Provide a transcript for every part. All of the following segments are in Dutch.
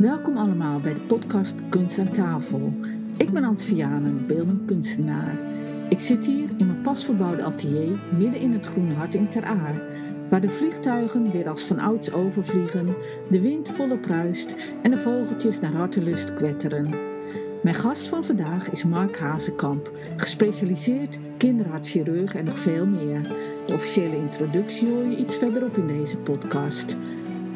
Welkom allemaal bij de podcast Kunst aan tafel. Ik ben Ant Vianen, beeldend kunstenaar. Ik zit hier in mijn pas verbouwde atelier midden in het groene hart in Ter Aar, waar de vliegtuigen weer als van ouds overvliegen, de wind volop ruist en de vogeltjes naar hartelust kwetteren. Mijn gast van vandaag is Mark Hazekamp, gespecialiseerd kinderhartchirurg en nog veel meer. De officiële introductie hoor je iets verderop in deze podcast.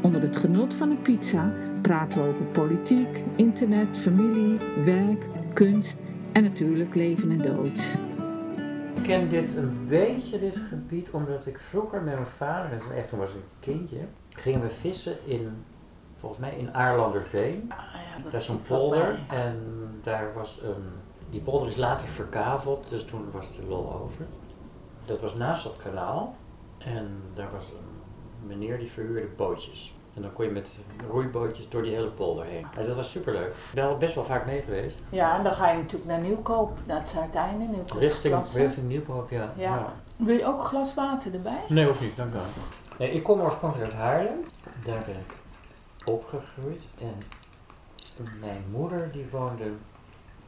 Onder het genot van een pizza praten we over politiek, internet, familie, werk, kunst en natuurlijk leven en dood. Ik ken dit een beetje, dit gebied, omdat ik vroeger met mijn vader, dat is echt toen was ik een kindje, gingen we vissen in, volgens mij in Aarlanderveen. Ah, ja, Dat is een polder en daar was een, die polder is later verkaveld, dus toen was de lol over. Dat was naast dat kanaal en daar was een meneer die verhuurde bootjes. En dan kon je met roeibootjes door die hele polder heen. En dat was superleuk. Ik ben al best wel vaak mee geweest. Ja, en dan ga je natuurlijk naar Nieuwkoop, naar het Zuideinde, Nieuwkoop. Richting, richting Nieuwkoop, ja. Ja. Wil je ook glas water erbij? Nee, hoeft niet, dank u wel. Nee, ik kom oorspronkelijk uit Haarlem. Daar ben ik opgegroeid. En mijn moeder die woonde,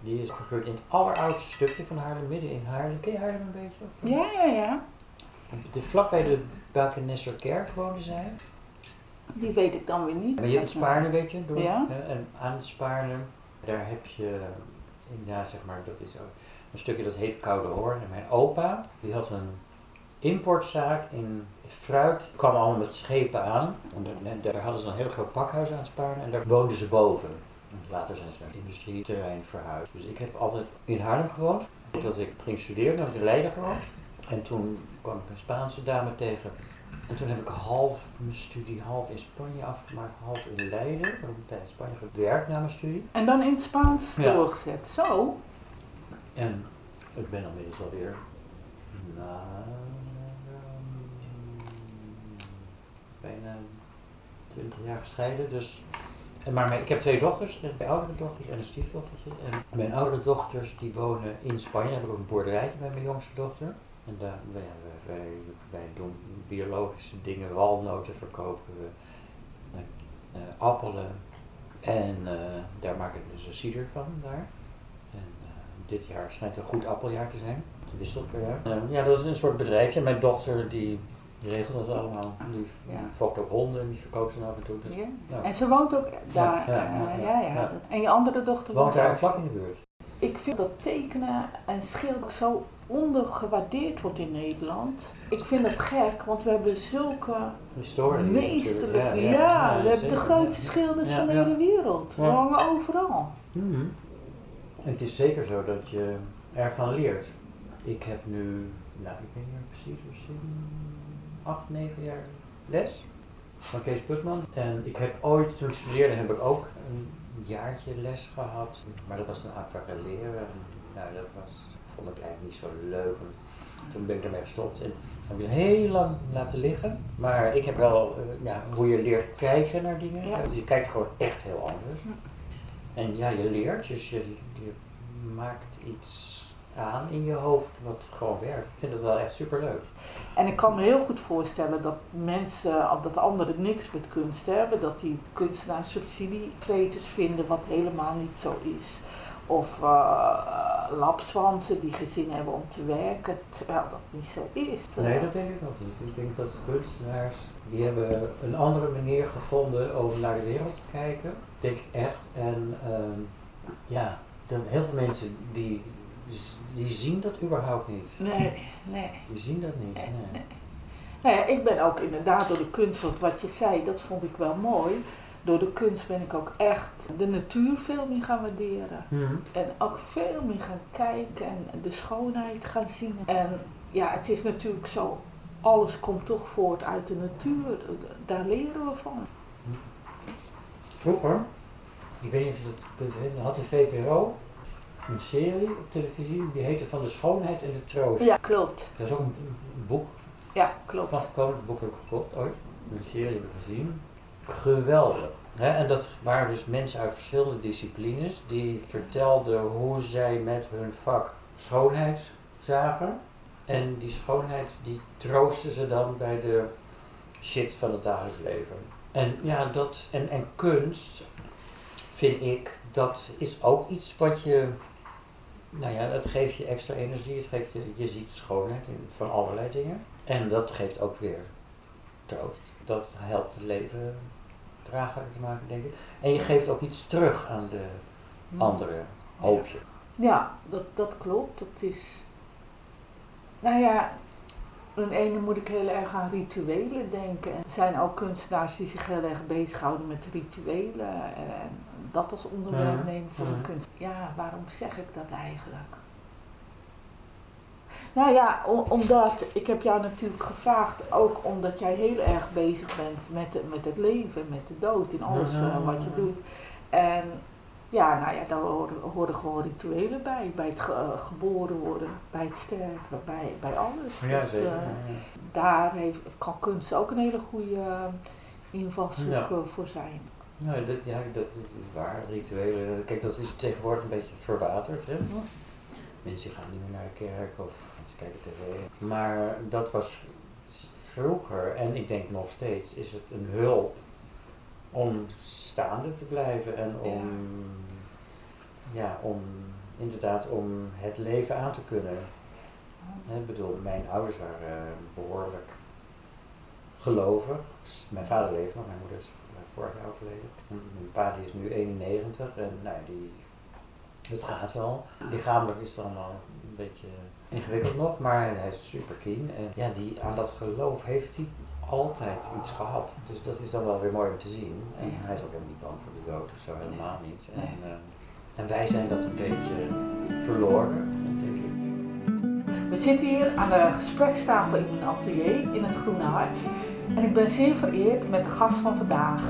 die is opgegroeid in het alleroudste stukje van Haarlem, midden in Haarlem. Ken je Haarlem een beetje? Of? Ja, ja, ja. De, vlakbij de Bakenesserkerk woonde zij. Die weet ik dan weer niet. Maar je het Spaarne weet je, door, Ja. hè, en aan het daar heb je, ja zeg maar, dat is ook een stukje dat heet Koude Hoorn. En mijn opa, die had een importzaak in fruit, kwam allemaal met schepen aan. En daar, en daar hadden ze een heel groot pakhuis aan het Spaarne en daar woonden ze boven. En later zijn ze naar het industrieterrein verhuisd. Dus ik heb altijd in Haarlem gewoond. Dat ik ging studeren, heb ik in Leiden gewoond. En toen kwam ik een Spaanse dame tegen. En toen heb ik half mijn studie, half in Spanje afgemaakt, half in Leiden. Ik heb een tijd in Spanje gewerkt na mijn studie. En dan in het Spaans Ja. doorgezet. Zo. En ik ben inmiddels alweer na bijna 20 jaar gescheiden. Dus, en maar mijn- ik heb twee dochters, twee oudere dochters en een stiefdochtertje. En mijn oudere dochters die wonen in Spanje. Dan heb ik ook een boerderijtje bij mijn jongste dochter. En daar, wij, wij, doen biologische dingen, walnoten verkopen we, eh, eh, appelen. En eh, daar maken we dus een cider van daar. En dit jaar schijnt een goed appeljaar te zijn. Het wisselt per jaar. Ja, dat is een soort bedrijfje. Mijn dochter die, die regelt dat allemaal. Die, Ja. fokt ook honden en die verkoopt ze af en toe. Dus, Ja. En ze woont ook daar. Ja, ja. En je andere dochter Woont daar ook. vlak in de buurt. Ik vind dat tekenen en schilderen zo ondergewaardeerd wordt in Nederland. Ik vind het gek, want we hebben zulke Historie. meesterlijke... Ja. Ja, ja, we hebben zeker, de grootste ja. schilders Ja, van de ja. hele wereld. We Ja. hangen overal. Mhm. Het is zeker zo dat je ervan leert. Ik heb nu, nou ik weet niet meer precies, misschien acht, negen jaar les van Kees Putman. En ik heb ooit, toen ik studeerde, heb ik ook een jaartje les gehad. Maar dat was een aquarelleren. En, Nou, dat was, vond ik eigenlijk niet zo leuk. En toen ben ik ermee gestopt en heb ik het heel lang laten liggen. Maar ik heb wel, eh, ja, hoe je leert kijken naar dingen. Ja. Dus je kijkt gewoon echt heel anders. En ja, je leert, dus je, je maakt iets aan in je hoofd wat gewoon werkt. Ik vind het wel echt superleuk. En ik kan me heel goed voorstellen dat mensen, of dat anderen niks met kunst hebben, dat die kunstenaars subsidievreters vinden wat helemaal niet zo is. Of uh, lapswansen die gezin hebben om te werken, terwijl dat niet zo is. Nee, dat denk ik ook niet. Ik denk dat kunstenaars, die hebben een andere manier gevonden om naar de wereld te kijken. Ik denk echt. En ehm, ja, dan heel veel mensen die, die zien dat überhaupt niet. Nee, nee. Die zien dat niet. Nee, Nee. Nou ja, ik ben ook inderdaad door de kunst, want wat je zei, dat vond ik wel mooi. Door de kunst ben ik ook echt de natuur veel meer gaan waarderen. Mhm. En ook veel meer gaan kijken en de schoonheid gaan zien. En ja, het is natuurlijk zo, alles komt toch voort uit de natuur. Daar leren we van. Vroeger, ik weet niet of je dat kunt herinneren, had de VPRO een serie op televisie die heette Van de Schoonheid en de Troost. Ja, klopt. Daar is ook een, boek Ja, klopt. van gekomen, het boek heb ik gekocht ooit. Een serie heb ik gezien. Geweldig. En dat waren dus mensen uit verschillende disciplines die vertelden hoe zij met hun vak schoonheid zagen. En die schoonheid die troosten ze dan bij de shit van het dagelijks leven. En ja, dat, en, en kunst vind ik, dat is ook iets wat je, nou ja, het geeft je extra energie, het geeft je, je ziet schoonheid in, van allerlei dingen. En dat geeft ook weer troost. Dat helpt het leven draaglijker te maken, denk ik. En je geeft ook iets terug aan de anderen, hoop je. Ja, dat, dat klopt. Dat is. Nou ja, een ene moet ik heel erg aan rituelen denken. En er zijn ook kunstenaars die zich heel erg bezighouden met rituelen en dat als onderwerp nemen voor kunst. Ja, waarom zeg ik dat eigenlijk? Nou ja, omdat, ik heb jou natuurlijk gevraagd, ook omdat jij heel erg bezig bent met, de- met het leven, met de dood, in alles eh, wat je doet. En ja, nou ja, daar horen, horen gewoon rituelen bij. Bij het eh, geboren worden, bij het sterven, bij, bij alles. Ja, Dat, zeker. eh, daar heeft, kan kunst ook een hele goede invalshoek Ja. voor zijn. Nou, dat, ja, dat, dat is waar. Rituelen, kijk, dat is tegenwoordig een beetje verwaterd. Hè? Mensen gaan niet meer naar de kerk of ze kijken tv. Maar dat was vroeger, en ik denk nog steeds, is het een hulp om staande te blijven en om, ja. om inderdaad om het leven aan te kunnen. Ik bedoel, mijn ouders waren eh, behoorlijk gelovig. Mijn vader leeft nog, mijn moeder is vorig jaar overleden. En Mijn pa die is nu 91 en nou, die, het gaat wel. Lichamelijk is het allemaal een beetje ingewikkeld nog, maar hij is super keen. En ja, die, aan dat geloof heeft hij altijd iets gehad. Dus dat is dan wel weer mooi om te zien. En hij is ook helemaal niet bang voor de dood of zo, helemaal niet. En, eh, en wij zijn dat een beetje verloren, denk ik. We zitten hier aan de gesprekstafel in mijn atelier in het Groene Hart. En ik ben zeer vereerd met de gast van vandaag.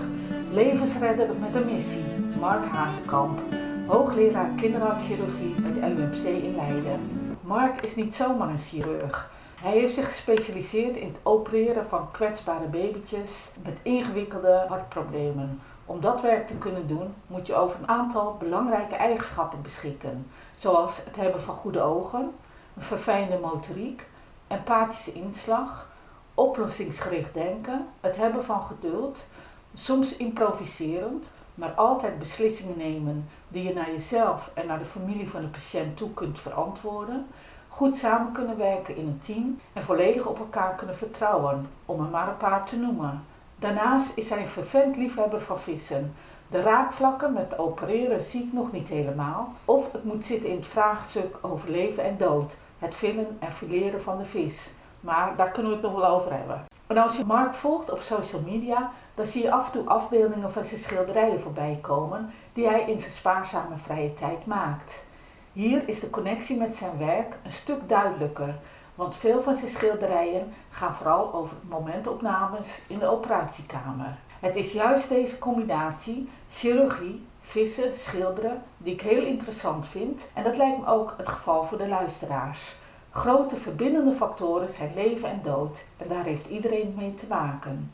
Levensredder met een missie, Mark Hazekamp. Hoogleraar kinderartschirurgie bij de LUMC in Leiden. Mark is niet zomaar een chirurg. Hij heeft zich gespecialiseerd in het opereren van kwetsbare babytjes met ingewikkelde hartproblemen. Om dat werk te kunnen doen moet je over een aantal belangrijke eigenschappen beschikken, zoals het hebben van goede ogen, een verfijnde motoriek, empathische inslag, oplossingsgericht denken, het hebben van geduld, soms improviserend, maar altijd beslissingen nemen die je naar jezelf en naar de familie van de patiënt toe kunt verantwoorden, goed samen kunnen werken in een team en volledig op elkaar kunnen vertrouwen, om er maar een paar te noemen. Daarnaast is hij een vervent liefhebber van vissen. De raakvlakken met opereren zie ik nog niet helemaal. Of het moet zitten in het vraagstuk over leven en dood. Het villen en fileren van de vis. Maar daar kunnen we het nog wel over hebben. En als je Mark volgt op social media, dan zie je af en toe afbeeldingen van zijn schilderijen voorbij komen die hij in zijn spaarzame vrije tijd maakt. Hier is de connectie met zijn werk een stuk duidelijker, want veel van zijn schilderijen gaan vooral over momentopnames in de operatiekamer. Het is juist deze combinatie, chirurgie, vissen, schilderen, die ik heel interessant vind en dat lijkt me ook het geval voor de luisteraars. Grote verbindende factoren zijn leven en dood en daar heeft iedereen mee te maken.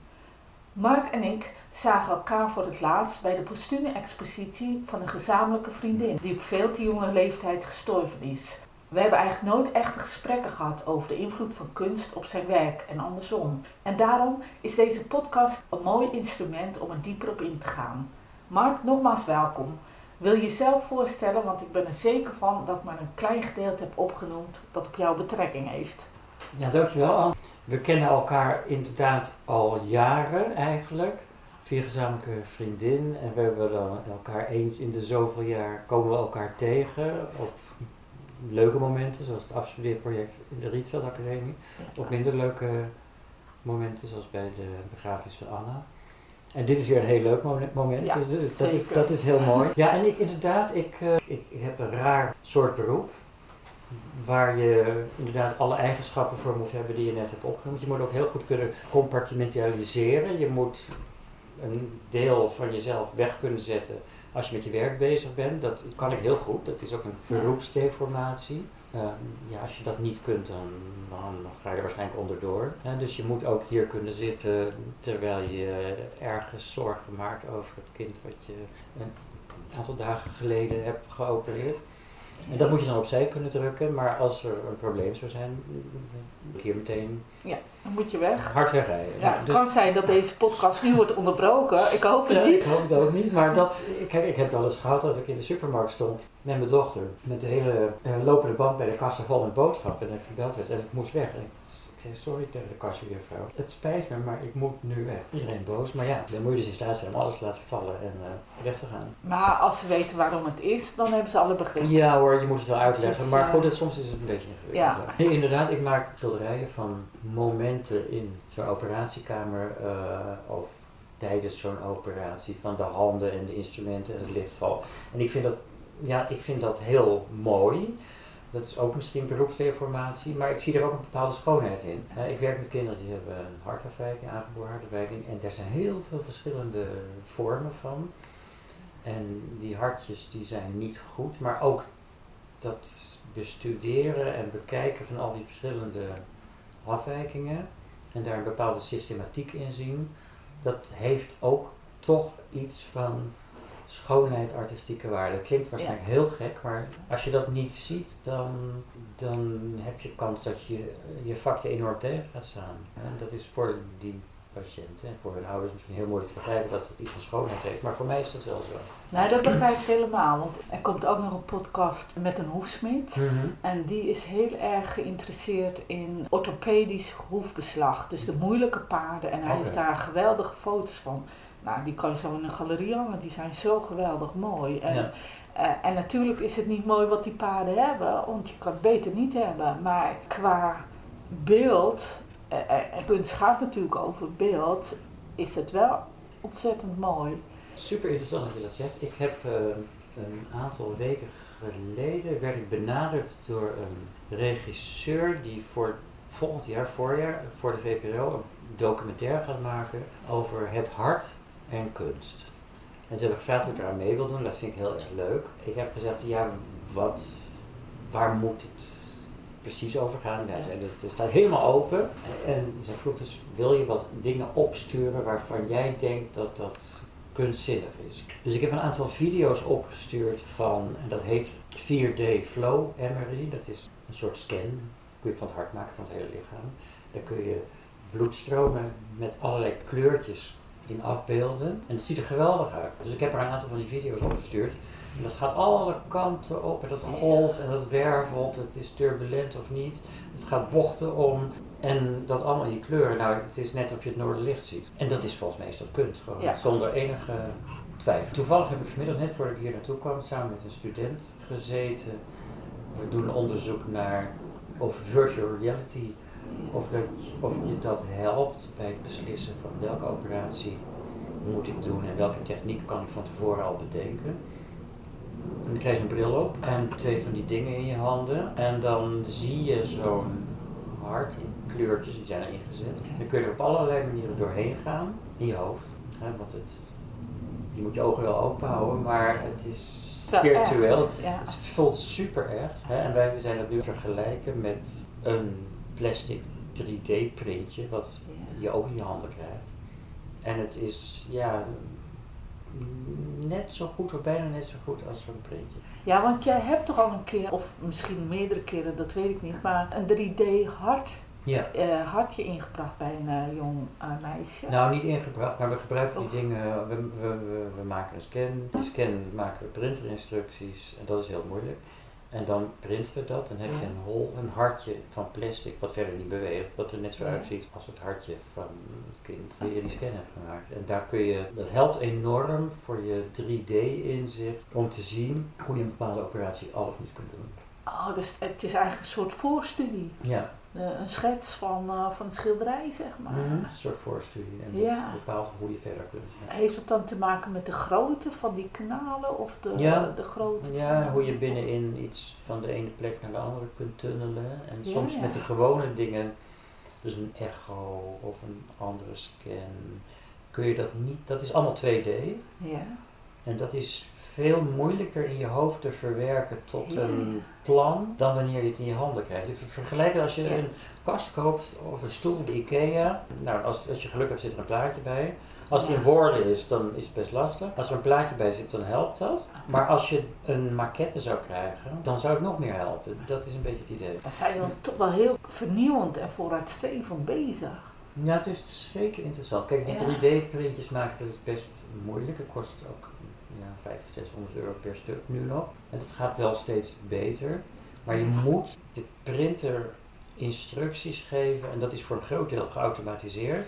Mark en ik zagen elkaar voor het laatst bij de postume expositie van een gezamenlijke vriendin die op veel te jonge leeftijd gestorven is. We hebben eigenlijk nooit echte gesprekken gehad over de invloed van kunst op zijn werk en andersom. En daarom is deze podcast een mooi instrument om er dieper op in te gaan. Mark, nogmaals welkom. Wil je jezelf voorstellen, want ik ben er zeker van dat ik maar een klein gedeelte heb opgenoemd dat op jou betrekking heeft. Ja, dankjewel Anne. We kennen elkaar inderdaad al jaren eigenlijk. Via gezamenlijke vriendin. En we hebben dan elkaar eens in de zoveel jaar komen we elkaar tegen. Op leuke momenten, zoals het afstudeerproject in de Rietveld Academie. Op minder leuke momenten, zoals bij de begrafenis van Anna. En dit is weer een heel leuk mo- moment, Ja, dus dat is, dat, is, zeker. dat is heel mooi. Ja, en ik inderdaad, ik, eh, ik, ik heb een raar soort beroep. Waar je inderdaad alle eigenschappen voor moet hebben die je net hebt opgenoemd. Je moet ook heel goed kunnen compartimentaliseren. Je moet een deel van jezelf weg kunnen zetten als je met je werk bezig bent. Dat kan ik heel goed. Dat is ook een beroepsdeformatie. Ehm, ja, als je dat niet kunt, dan, ga je er waarschijnlijk onderdoor. Ja, dus je moet ook hier kunnen zitten terwijl je ergens zorgen maakt over het kind wat je een aantal dagen geleden hebt geopereerd. En dat moet je dan opzij kunnen drukken, maar als er een probleem zou zijn, keer meteen Dan moet je weg. hard wegrijden. Ja, het dus, kan zijn dat deze podcast nu wordt onderbroken. Ik hoop het ik niet. hoop het ook niet, maar dat, kijk, ik heb wel eens gehad dat ik in de supermarkt stond met mijn dochter, met de hele eh, lopende band bij de kassa vol met boodschappen en ik gebeld werd en ik moest weg. En ik, ik zei sorry tegen de kassajuffrouw, het spijt me, maar ik moet nu weg. Iedereen boos, maar ja, dan moet je dus in staat zijn om alles te laten vallen en eh, weg te gaan. Maar als ze weten waarom het is, dan hebben ze alle begrip. Ja hoor, je moet het wel uitleggen. Dus, maar eh, goed, het, soms is het een beetje ingewikkeld. Ja. Nee, inderdaad, ik maak schilderijen van momenten in zo'n operatiekamer eh, of tijdens zo'n operatie van de handen en de instrumenten en het lichtval. En ik vind dat, ja, ik vind dat heel mooi. Dat is ook misschien beroepsdeformatie, maar ik zie er ook een bepaalde schoonheid in. Ik werk met kinderen die hebben hartafwijking, aangeboren hartafwijking, en daar zijn heel veel verschillende vormen van. En die hartjes die zijn niet goed, maar ook dat bestuderen en bekijken van al die verschillende afwijkingen en daar een bepaalde systematiek in zien, dat heeft ook toch iets van schoonheid, artistieke waarde. Dat klinkt waarschijnlijk heel gek, maar als je dat niet ziet, dan, dan heb je kans dat je je vakje enorm tegen gaat staan. En dat is voor die patiënten en voor hun ouders misschien heel moeilijk te begrijpen dat het iets van schoonheid heeft, maar voor mij is dat wel zo. Nee, dat begrijp ik helemaal. Want er komt ook nog een podcast met een hoefsmid. Mhm. En die is heel erg geïnteresseerd in orthopedisch hoefbeslag. Dus de moeilijke paarden. En hij heeft daar geweldige foto's van. Nou, die kan je zo in een galerie hangen. Die zijn zo geweldig mooi. En, Ja. eh, en natuurlijk is het niet mooi wat die paarden hebben. Want je kan het beter niet hebben. Maar qua beeld... eh, en kunst gaat natuurlijk over beeld. Is het wel ontzettend mooi. Super interessant dat je dat zegt. Ik heb een aantal weken geleden werd ik benaderd door een regisseur die voor volgend jaar, voorjaar, voor de VPRO een documentaire gaat maken over het hart en kunst. En ze hebben gevraagd of ik eraan mee wil doen, dat vind ik heel erg leuk. Ik heb gezegd, ja, wat, waar moet het precies over gaan? Hij zei, het staat helemaal open. En ze vroeg dus, wil je wat dingen opsturen waarvan jij denkt dat dat kunstzinnig is. Dus ik heb een aantal video's opgestuurd van, en dat heet 4D Flow MRI. Dat is een soort scan, kun je van het hart maken, van het hele lichaam. Daar kun je bloedstromen met allerlei kleurtjes in afbeelden. En het ziet er geweldig uit. Dus ik heb er een aantal van die video's opgestuurd. En dat gaat alle kanten op en dat golft en dat wervelt. Het is turbulent of niet. Het gaat bochten om. En dat allemaal in kleuren. Nou, het is net of je het noorderlicht ziet. En dat is volgens mij is dat kunst gewoon. Ja. Zonder enige twijfel. Toevallig heb ik vanmiddag, net voordat ik hier naartoe kwam, samen met een student gezeten. We doen onderzoek naar of virtual reality, of, dat, of je dat helpt bij het beslissen van welke operatie moet ik doen en welke techniek kan ik van tevoren al bedenken. En dan krijg je een bril op en twee van die dingen in je handen. En dan zie je zo'n hart in kleurtjes, die zijn er ingezet. Dan kun je er op allerlei manieren doorheen gaan in je hoofd. Hè, want het, je moet je ogen wel open houden, maar het is virtueel. Ja. Het voelt super echt. Hè? En wij zijn het nu vergelijken met een plastic 3D printje wat je ook in je handen krijgt. En het is ja, net zo goed of bijna net zo goed als zo'n printje. Ja, want jij hebt toch al een keer, of misschien meerdere keren, dat weet ik niet, maar een 3D hart, Ja. eh, hartje ingebracht bij een eh, jong eh, meisje. Nou, niet ingebracht, maar we gebruiken die Of- dingen. We, we, we, we maken een scan. Die scan maken we printerinstructies en dat is heel moeilijk. En dan printen we dat. Dan heb je een hol, een hartje van plastic, wat verder niet beweegt, wat er net zo uitziet als het hartje van het kind die je die scan hebt gemaakt. En daar kun je, dat helpt enorm voor je 3D-inzicht om te zien hoe je een bepaalde operatie al of niet kunt doen. Oh, dus het is eigenlijk een soort voorstudie. Ja, een schets van, eh, van een schilderij, zeg maar. een soort voorstudie en Ja. dat bepaalt hoe je verder kunt. Ja. Heeft het dan te maken met de grootte van die kanalen of de, Ja. de grootte? Ja, hoe je binnenin iets van de ene plek naar de andere kunt tunnelen. En soms met de gewone dingen, dus een echo of een andere scan, kun je dat niet. Dat is allemaal 2D. Ja. En dat is veel moeilijker in je hoofd te verwerken tot een plan dan wanneer je het in je handen krijgt. Je vergelijk als je een kast koopt of een stoel bij Ikea. Nou, als, als je geluk hebt zit er een plaatje bij. Als het Ja. in woorden is, dan is het best lastig. Als er een plaatje bij zit, dan helpt dat. Maar als je een maquette zou krijgen, dan zou het nog meer helpen. Dat is een beetje het idee. Dan zijn we toch wel heel vernieuwend en vooruitstrevend bezig. Ja, het is zeker interessant. Kijk, die Ja. 3D-printjes maken, dat is best moeilijk. Het kost ook ja, 500, 600 euro per stuk nu nog. En het gaat wel steeds beter. Maar je moet de printer instructies geven en dat is voor een groot deel geautomatiseerd.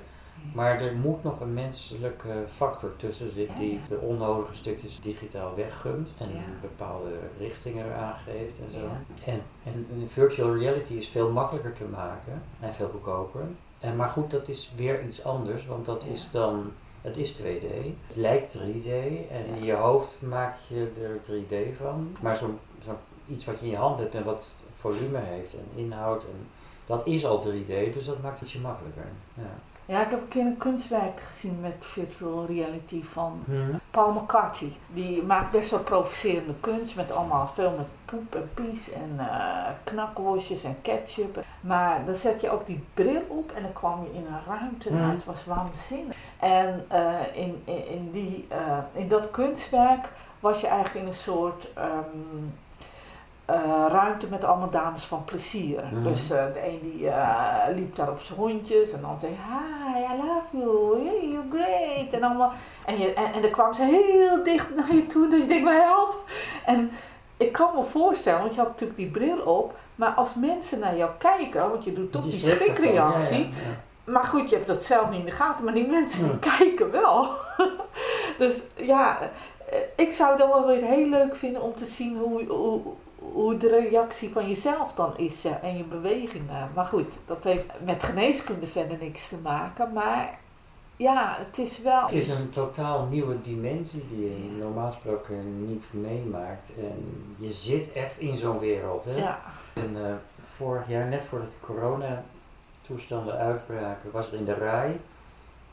Maar er moet nog een menselijke factor tussen zitten die de onnodige stukjes digitaal weggumt en Ja. bepaalde richtingen aangeeft en zo. Ja. En, en een virtual reality is veel makkelijker te maken en veel goedkoper. En, maar goed, dat is weer iets anders, want dat is dan, het is 2D, het lijkt 3D en in je hoofd maak je er 3D van. Maar zo'n zo iets wat je in je hand hebt en wat volume heeft en inhoud, en, dat is al 3D, dus dat maakt het je makkelijker. Ja. Ja, ik heb een keer een kunstwerk gezien met virtual reality van Mhm. Paul McCarthy. Die maakt best wel provocerende kunst met allemaal veel met poep en pies en eh knakworstjes en ketchup. Maar dan zet je ook die bril op en dan kwam je in een ruimte. Mhm. het was waanzinnig. En eh, in, in, in, die, eh, in dat kunstwerk was je eigenlijk in een soort ehm, eh, ruimte met allemaal dames van plezier. Mhm. Dus eh, de een die eh, liep daar op zijn hondjes en dan zei hi, I love you, you're great. En, allemaal, en, je, en, en dan kwam ze heel dicht naar je toe, dus je denkt, maar help. En ik kan me voorstellen, want je had natuurlijk die bril op, maar als mensen naar jou kijken, want je doet toch die, schrikreactie. ja, ja, ja. Maar goed, je hebt dat zelf niet in de gaten, maar die mensen die kijken wel. dus ja, ik zou dan wel weer heel leuk vinden om te zien hoe, hoe, hoe de reactie van jezelf dan is en je bewegingen. Maar goed, dat heeft met geneeskunde verder niks te maken. Maar ja, het is wel. Het is een totaal nieuwe dimensie die je normaal gesproken niet meemaakt. En je zit echt in zo'n wereld. Hè? Ja, En eh, vorig jaar, net voordat de corona-toestanden uitbraken, was er in de RAI,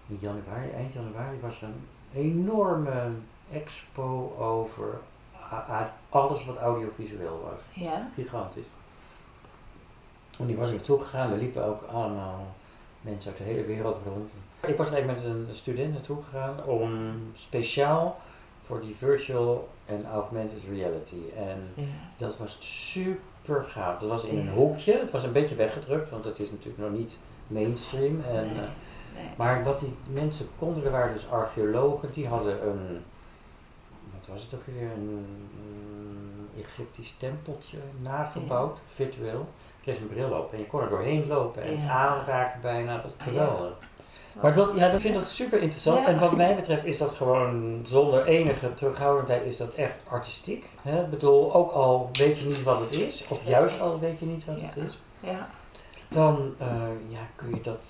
in januari, eind januari, was er een enorme expo over a- a- alles wat audiovisueel was. ja. Gigantisch. En die was er naartoe gegaan, daar liepen ook allemaal mensen uit de hele wereld rond. Ik was er eigenlijk met een student naartoe gegaan om speciaal voor die virtual en augmented reality. En ja. dat was super gaaf. Dat was in een hoekje. Het was een beetje weggedrukt, want het is natuurlijk nog niet mainstream. En, Nee, eh, nee. maar wat die mensen konden, er waren dus archeologen, die hadden een, wat was het ook weer, een, mm, Egyptisch tempeltje nagebouwd, virtueel. Je kreeg een bril op en je kon er doorheen lopen en het aanraken bijna, dat was Ja. geweldig. Maar dat, ja, dat vind ik super interessant. En wat mij betreft is dat gewoon zonder enige terughoudendheid is dat echt artistiek. Hè? Ik bedoel, ook al weet je niet wat het is, of juist al weet je niet wat het is, Ja, dan eh, ja, kun je dat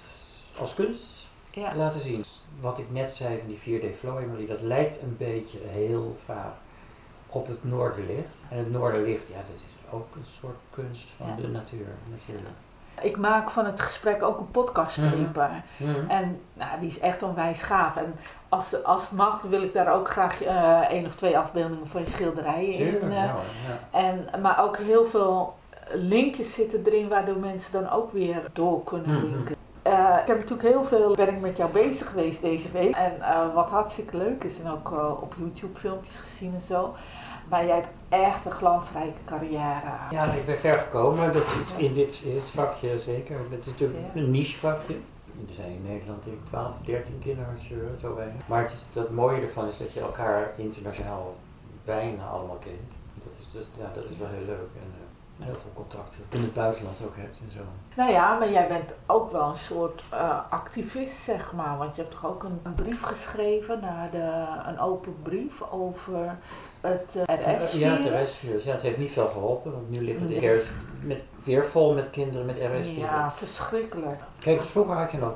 als kunst ja. laten zien. Wat ik net zei van die 4D Flow dat lijkt een beetje heel vaag op het noorderlicht. En het noorderlicht, ja, dat is ook een soort kunst van Ja. de natuur natuurlijk. Ik maak van het gesprek ook een podcastpaper. Mhm. En nou, die is echt onwijs gaaf. En als, als het mag, wil ik daar ook graag eh één of twee afbeeldingen van je schilderijen Tuurlijk, in. eh, ja, ja. en, maar ook heel veel linkjes zitten erin, waardoor mensen dan ook weer door kunnen Mhm. linken. Eh, ik heb natuurlijk heel veel, ben ik met jou bezig geweest deze week. En eh, wat hartstikke leuk is, en ook eh, op YouTube filmpjes gezien en zo. Maar jij hebt echt een glansrijke carrière. Ja, ik ben ver gekomen. Dat is in dit, in dit vakje zeker. Het is natuurlijk Ja. een niche vakje. Er zijn in Nederland denk ik 12, 13 kinderartsen, zo weinig. Maar het, is, dat mooie ervan is dat je elkaar internationaal bijna allemaal kent. Dat is, dus, ja, dat is wel heel leuk. En heel veel contacten in het buitenland ook hebt en zo. Nou ja, maar jij bent ook wel een soort eh, activist, zeg maar. Want je hebt toch ook een, een brief geschreven naar de, een open brief over het eh, RS-virus? Ja, het RS-virus. Ja, het heeft niet veel geholpen, want nu liggen de Nee. RS met, weer vol met kinderen met RS-virus. Ja, verschrikkelijk. Kijk, vroeger had je nog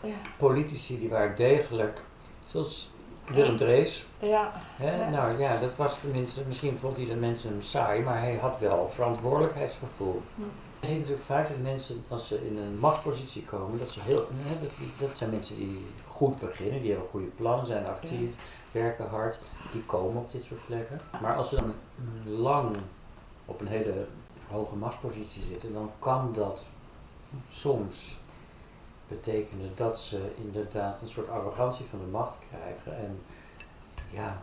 Ja, politici die waren degelijk, zoals Willem Drees. ja, Hè? Nou ja, dat was tenminste, misschien vond hij de mensen hem saai, maar hij had wel verantwoordelijkheidsgevoel. Hm. Je ziet natuurlijk vaak dat mensen, als ze in een machtspositie komen, dat ze heel, hè, dat, dat zijn mensen die goed beginnen, die hebben een goede plan, zijn actief, werken hard, die komen op dit soort plekken. Maar als ze dan lang op een hele hoge machtspositie zitten, dan kan dat soms betekende dat ze inderdaad een soort arrogantie van de macht krijgen en ja,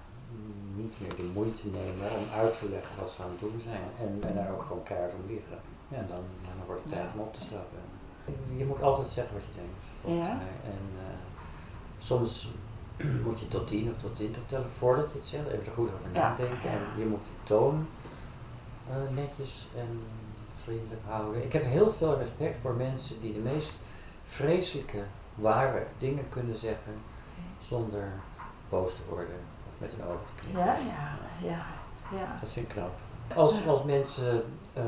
niet meer de moeite nemen om uit te leggen wat ze aan het doen zijn en, en daar ook gewoon keihard om liggen. Ja, en dan, ja, dan wordt het tijd om op te stappen. Je moet altijd zeggen wat je denkt, volgens Ja. mij. En eh, soms moet je tot 10 of tot 20 tellen voordat je het zegt, even er goed over nadenken. En je moet de toon eh, netjes en vriendelijk houden. Ik heb heel veel respect voor mensen die de meest vreselijke, ware dingen kunnen zeggen zonder boos te worden of met hun ogen te knippen. Ja, ja, ja, ja. Dat vind ik knap. Als, als mensen eh,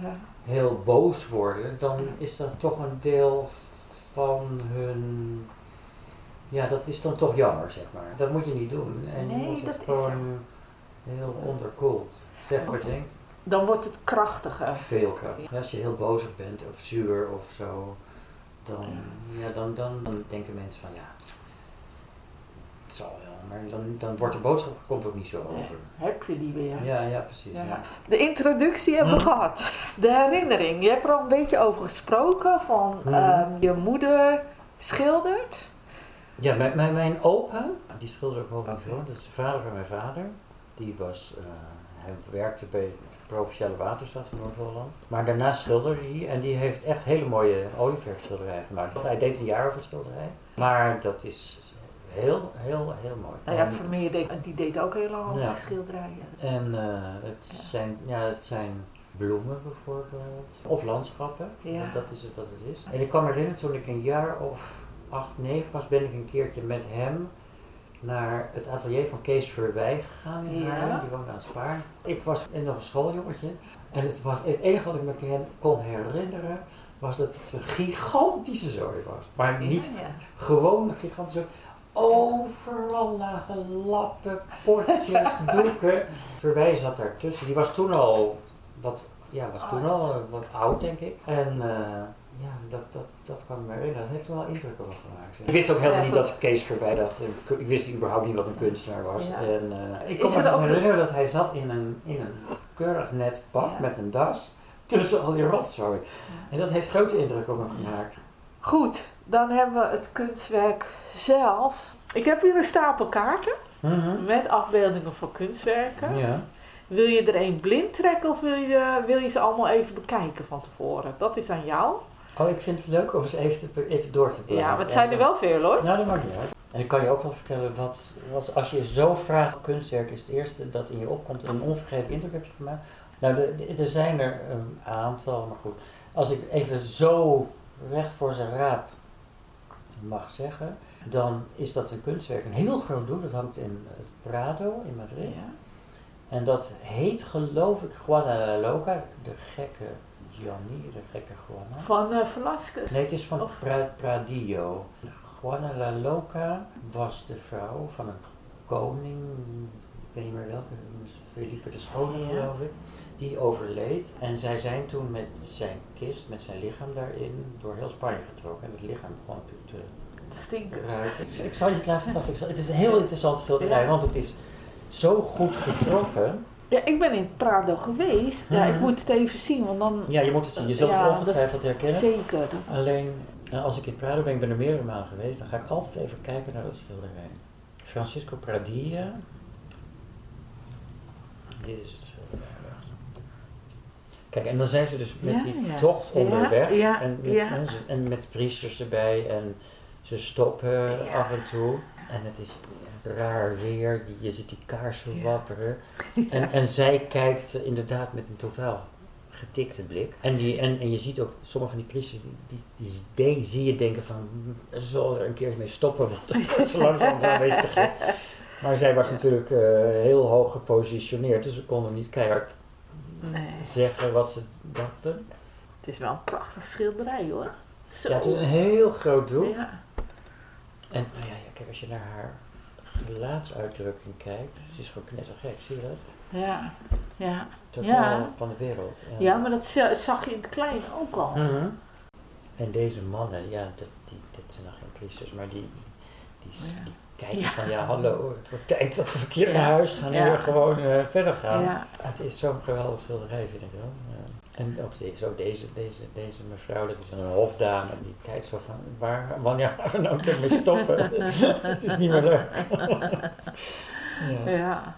ja. heel boos worden, dan is dat toch een deel van hun. Ja, dat is dan toch jammer, zeg maar. Dat moet je niet doen. En je Nee, moet dat het is gewoon heel onderkoeld zeggen wat je denkt. Dan wordt het krachtiger. Veel kracht. Ja, als je heel boos bent of zuur of zo, dan, ja, dan, dan, dan denken mensen van ja, het zal wel. Maar dan, dan wordt de boodschap komt ook niet zo over. Heb je die weer? Ja, ja, precies. Ja. De introductie hebben we Hm. gehad. De herinnering. Je hebt er al een beetje over gesproken. Van Hm. ehm, je moeder schildert. Ja, mijn, mijn, mijn opa, die schilderde ook hoog niveau, dat is de vader van mijn vader. Die was, eh, hij werkte bij Provinciale Waterstaat van Noord-Holland. Maar daarna schilderde hij en die heeft echt hele mooie olieverfschilderijen gemaakt. Hij deed een jaar over schilderij, maar dat is heel, heel, heel mooi. Nou ja, Vermeer deed, die deed ook heel lang Ja. schilderijen. En eh, het, zijn, ja, het zijn bloemen bijvoorbeeld. Of landschappen. Ja. Dat is het wat het is. En ik me herinneren toen ik een jaar of acht, negen was, ben ik een keertje met hem naar het atelier van Kees Verwij gegaan in. Haarlem. Die woonde aan het Spaar. Ik was nog een schooljongetje. En het, was, het enige wat ik me ken- kon herinneren was dat het een gigantische zooi was. Maar niet Ja, ja. gewoon een gigantische zooi. Overal lagen lappen, potjes, doeken. Verwij zat daartussen. Die was toen al wat, ja, was toen al eh, wat oud, denk ik. En eh, ja, dat, dat, dat kan ik me herinneren. Dat heeft wel indruk op me gemaakt. Ik wist ook helemaal Ja, niet dat Kees Verwij dat... eh, Ik wist überhaupt niet wat een kunstenaar was. Ja. En, eh, ik kon me dus herinneren dat hij zat in een, in een keurig net pak Ja. met een das. Tussen al die rotzooi. En dat heeft grote indruk op me gemaakt. Goed, dan hebben we het kunstwerk zelf. Ik heb hier een stapel kaarten Mhm. met afbeeldingen van kunstwerken. Ja. Wil je er één blind trekken of wil je, wil je ze allemaal even bekijken van tevoren? Dat is aan jou. Oh, ik vind het leuk om eens even, te, even door te bladeren. Ja, maar het zijn er wel veel hoor. Nou, dat maakt niet uit. En ik kan je ook wel vertellen, wat, wat, als je zo vraagt, kunstwerk is het eerste dat in je opkomt, een onvergetelijke indruk heb je gemaakt. Nou, er zijn er een aantal, maar goed. Als ik even zo recht voor zijn raap mag zeggen, dan is dat een kunstwerk, een heel groot doel. Dat hangt in het Prado in Madrid. Ja. En dat heet geloof ik Juana la Loca, de gekke Gianni, de gekke Juana. Van eh Velasquez. Nee, het is van Of- pra Pradillo. Juana la Loca was de vrouw van een koning, ik weet niet meer welke, Felipe de Schone Ja. geloof ik. Die overleed en zij zijn toen met zijn kist, met zijn lichaam daarin, door heel Spanje getrokken. En het lichaam begon natuurlijk te Te stinken. ruiken. Ik, ik zal je het laten Het is een heel interessant schilderij, want het is zo goed getroffen. Ja, ik ben in Prado geweest. Ja, ik Mhm. moet het even zien, want dan... Ja, je moet het zien. Je zult Ja, het ongetwijfeld herkennen. Zeker. Alleen, eh, als ik in Prado ben, ik ben er meerdere malen geweest, dan ga ik altijd even kijken naar dat schilderij. Francisco Pradilla. Dit is het schilderij. Kijk, en dan zijn ze dus met Ja, die ja. tocht onderweg. ja, en, met, en, ze- en met priesters erbij. En ze stoppen af en toe. En het is raar weer. Je, je ziet die kaarsen Ja. wapperen. En, en zij kijkt inderdaad met een totaal getikte blik. En, die, en, en je ziet ook sommige van die priesters, die, die, die zie je denken van, "Hm, zal er een keer mee stoppen, want het zo langzaam een beetje te gek. Maar zij was natuurlijk eh, heel hoog gepositioneerd, dus ze konden niet keihard Nee, zeggen wat ze dachten. het is wel een prachtig schilderij hoor. Zo. Ja, het is een heel groot doel. Ja. En nou ja, ja, kijk, als je naar haar gelaatsuitdrukking kijkt, ze is gewoon knettergek, zie je dat? Ja, ja. Totaal Ja. van de wereld. ja, maar dat za- zag je in het klein ook al. Mhm. En deze mannen, ja, dat, die, dit zijn nog geen priesters, maar die, die, Ja. die kijken van ja, hallo, het wordt tijd dat we een keer Ja. naar huis gaan en weer gewoon eh, verder gaan. Het is zo'n geweldig schilderij, vind ik dat. En ook deze, ook deze, deze, deze mevrouw, dat is een hofdame, die kijkt zo van, waar, wanneer gaan we nou ermee stoppen? Het is niet meer leuk. ja. Ja.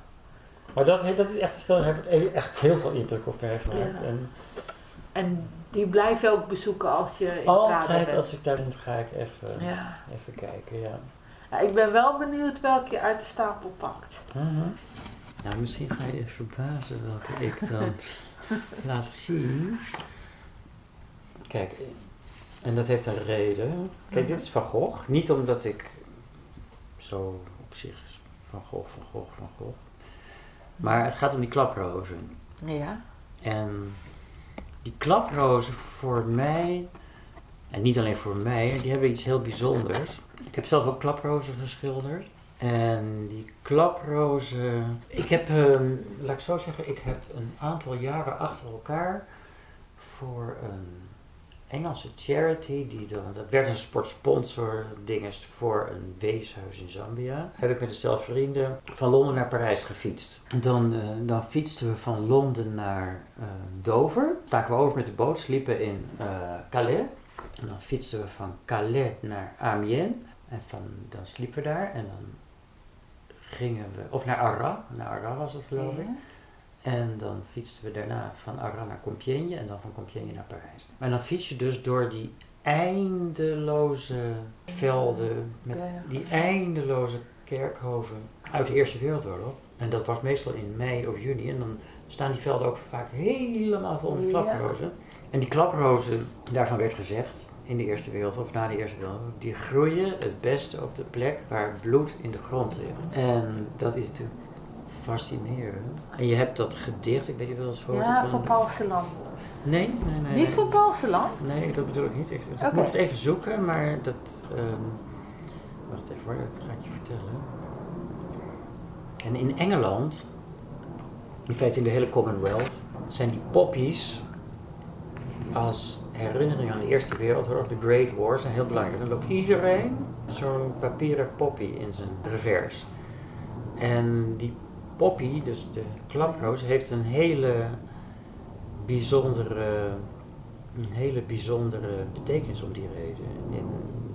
Maar dat, dat is echt een schilderij, dat heeft echt heel veel indruk op mij gemaakt. Ja. En En die blijf je ook bezoeken als je in altijd bent. als ik daar ben, ga ik even, Ja. even kijken, ja. ja. Ik ben wel benieuwd welke je uit de stapel pakt. Nou, misschien ga je je verbazen welke ik dan laat zien. Kijk, en dat heeft een reden. Kijk, dit is Van Gogh. Niet omdat ik zo op zich Van Gogh, Van Gogh, Van Gogh. Maar het gaat om die klaprozen. Ja. En die klaprozen voor mij, en niet alleen voor mij, die hebben iets heel bijzonders. Ik heb zelf ook klaprozen geschilderd. En die klaprozen. Ik heb, ehm, laat ik zo zeggen, ik heb een aantal jaren achter elkaar voor een Engelse charity, die dan, dat werd een sportsponsor dinges voor een weeshuis in Zambia. Heb ik met een stel vrienden van Londen naar Parijs gefietst. Dan, eh, dan fietsten we van Londen naar eh, Dover. Staken we over met de boot, sliepen in eh, Calais. En dan fietsten we van Calais naar Amiens. En van, dan sliepen we daar en dan gingen we, of naar Arras, naar Arras was het geloof ik. En dan fietsten we daarna van Arras naar Compiègne en dan van Compiègne naar Parijs. Maar dan fiets je dus door die eindeloze velden met die eindeloze kerkhoven uit de Eerste Wereldoorlog. En dat was meestal in mei of juni en dan staan die velden ook vaak helemaal vol met Ja. klaprozen. En die klaprozen, daarvan werd gezegd in de Eerste Wereldoorlog of na de Eerste Wereldoorlog, die groeien het beste op de plek waar bloed in de grond ligt. En dat is natuurlijk fascinerend. En je hebt dat gedicht, ik weet niet wel eens voor. Ja, van Paul Celan. Nee, nee, nee. Niet nee. van Paul Celan? Nee, dat bedoel ik niet. Ik, moet het even zoeken, maar dat. ehm, wacht even hoor, dat ga ik je vertellen. En in Engeland, in feite in de hele Commonwealth, zijn die poppies als herinnering aan de Eerste Wereldoorlog, de Great Wars, zijn heel belangrijk. Dan loopt iedereen zo'n papieren poppy in zijn revers. En die poppy, dus de klaproos, heeft een hele bijzondere, een hele bijzondere betekenis om die reden in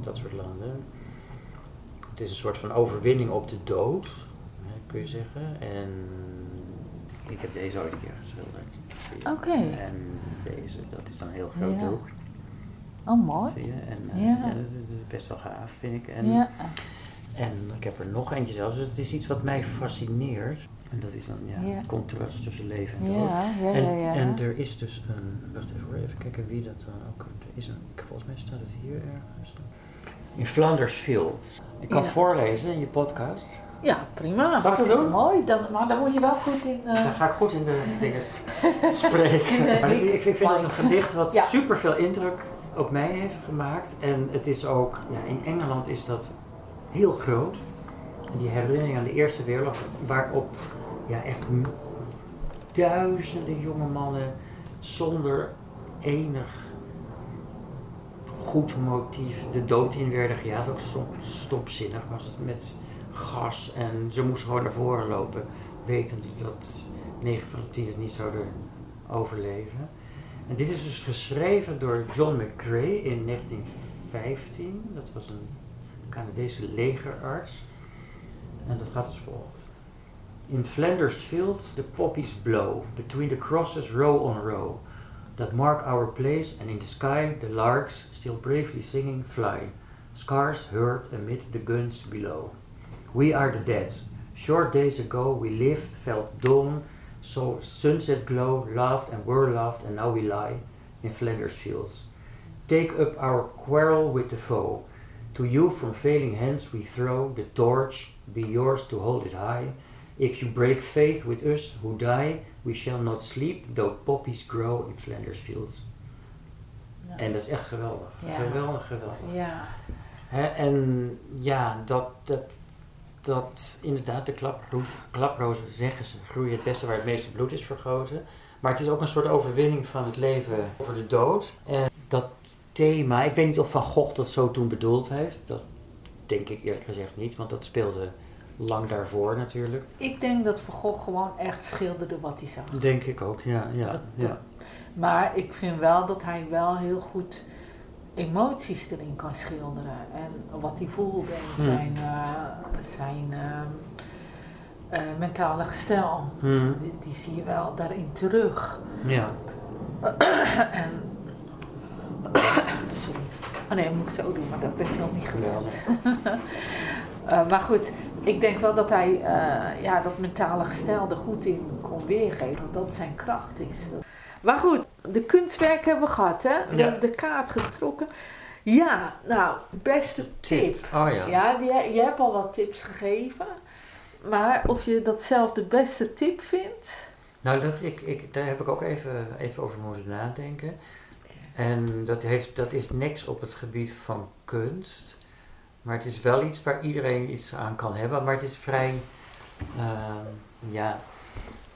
dat soort landen. Het is een soort van overwinning op de dood, kun je zeggen. En ik heb deze ooit een keer geschilderd. Oké. En deze, dat is dan een heel groot Ja. doek, Oh, mooi. zie je. En eh, Ja. dat is best wel gaaf, vind ik. En, Ja. en ik heb er nog eentje zelfs, dus het is iets wat mij fascineert. En dat is dan ja, contrast tussen leven en dood. Ja, ja, En, en er is dus een. Wacht even hoor, even kijken wie dat dan ook. Er is een. Volgens mij staat het hier ergens. In Flanders Fields. Ik kan het voorlezen in je podcast. Ja, prima. Dat doen? Mooi. Dan, maar dan moet je wel goed in... eh, Dan ga ik goed in de dingen spreken. Dit- ik- ik, vind, het een gedicht wat Ja. super veel indruk op mij heeft gemaakt. En het is ook, ja, in Engeland is dat heel groot. Die herinnering aan de Eerste Wereldoorlog, waarop ja, echt duizenden jonge mannen zonder enig goed motief de dood in werden gejaagd. Ook soms stopzinnig was het met gas en ze moesten gewoon naar voren lopen, wetende dat 9 van de 10 het niet zouden overleven. En dit is dus geschreven door John McCrae in 1915. Dat was een Canadese legerarts. En dat gaat als volgt. In Flanders fields the poppies blow, between the crosses row on row, that mark our place, and in the sky the larks, still bravely singing, fly, scars heard amid the guns below. We are the dead. Short days ago we lived, felt dawn, saw sunset glow, laughed and were loved, and now we lie in Flanders fields. Take up our quarrel with the foe. To you from failing hands we throw the torch, be yours to hold it high. If you break faith with us who die, we shall not sleep, though poppies grow in Flanders fields. Ja. En dat is echt geweldig. Ja. Geweldig, geweldig. Ja. Hè, en ja, dat, dat, dat inderdaad, de klaproos, klaprozen zeggen ze, groeien het beste waar het meeste bloed is vergoten. Maar het is ook een soort overwinning van het leven over de dood. En dat thema, ik weet niet of Van Gogh dat zo toen bedoeld heeft. Dat denk ik eerlijk gezegd niet, want dat speelde lang daarvoor natuurlijk. Ik denk dat Van Gogh gewoon echt schilderde wat hij zag. Denk ik ook, ja. ja, Dat- ja. Maar ik vind wel dat hij wel heel goed emoties erin kan schilderen. En wat hij voelde en Hmm. zijn, eh, zijn ehm, eh, mentale gestel. Hm, Die, die zie je wel daarin terug. ja. en, sorry. Oh nee, dat moet ik zo doen, maar dat ben ik nog niet gewend. Eh, maar goed, ik denk wel dat hij eh, ja, dat mentale gestel er goed in kon weergeven. Dat dat zijn kracht is. Maar goed, de kunstwerken hebben we gehad, hè? We Ja. hebben de kaart getrokken. Ja, nou, beste tip. Oh ja. Ja, die, je hebt al wat tips gegeven. Maar of je dat zelf de beste tip vindt? Nou, dat, ik, ik, daar heb ik ook even, even over moeten nadenken. En dat, heeft, dat is niks op het gebied van kunst. Maar het is wel iets waar iedereen iets aan kan hebben. Maar het is vrij, ehm, ja,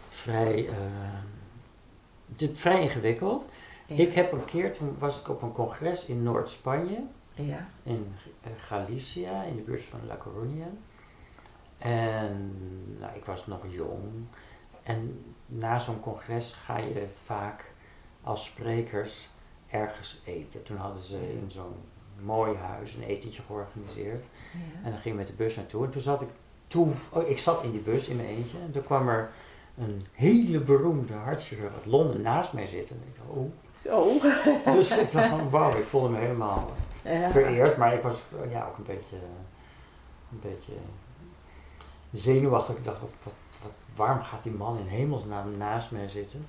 vrij, ehm, het is vrij ingewikkeld. Ik heb een keer, toen was ik op een congres in Noord-Spanje. Ja. in eh, Galicia, in de buurt van La Coruña. En nou, ik was nog jong. En na zo'n congres ga je vaak als sprekers ergens eten. Toen hadden ze in zo'n mooi huis een etentje georganiseerd. En dan ging ik met de bus naartoe. En toen zat ik, toe, oh, ik zat in die bus in mijn eentje. En toen kwam er een hele beroemde hartchirurg uit Londen naast mij zitten. En ik dacht, oh. Zo. Dus ik dacht van, wauw, ik voelde me helemaal Ja. vereerd, maar ik was ja, ook een beetje, een beetje zenuwachtig. Ik dacht, wat, wat, wat, waarom gaat die man in hemelsnaam naast mij zitten?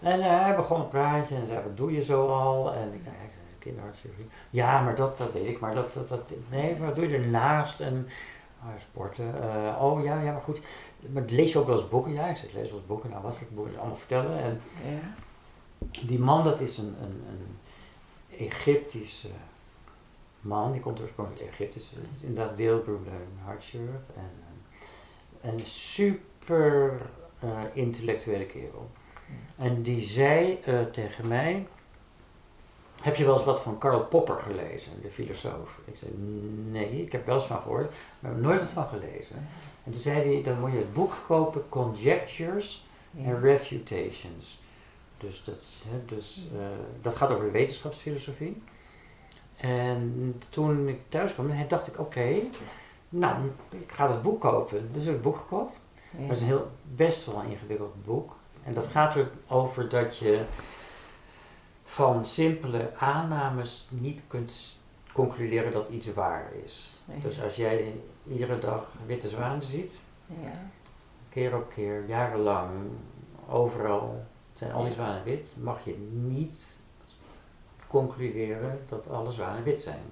En eh, hij begon een praatje en zei, wat doe je zo al? En ik dacht, kinderhartchirurgie. Ja, maar dat, dat weet ik, maar dat, dat, dat, nee, wat doe je ernaast? En ah, sporten. Eh, oh ja, ja, maar goed. Maar lees je ook wel eens boeken? Ja, ik zeg, lees wel eens boeken. Nou, wat voor boeken? Allemaal vertellen. En Ja. die man, dat is een, een, een Egyptische man, die komt oorspronkelijk uit Egypte, is inderdaad wereldberoemde hartchirurg en eh, een super eh, intellectuele kerel. En die zei eh, tegen mij, heb je wel eens wat van Karl Popper gelezen, de filosoof? Ik zei, nee, ik heb wel eens van gehoord, maar ik heb nooit wat van gelezen. En toen zei hij, dan moet je het boek kopen, Conjectures en refutations. Dus, dat, hè, dus eh, dat gaat over wetenschapsfilosofie. En toen ik thuis kwam, dacht ik, oké, nou, ik ga het boek kopen. Dus heb ik het boek gekocht. Ja. Dat is een heel, best wel een ingewikkeld boek. En dat gaat erover dat je van simpele aannames niet kunt concluderen dat iets waar is. Dus als jij iedere dag witte zwanen ziet, Ja. keer op keer, jarenlang, overal zijn al die zwanen wit, mag je niet concluderen dat alle zwanen wit zijn.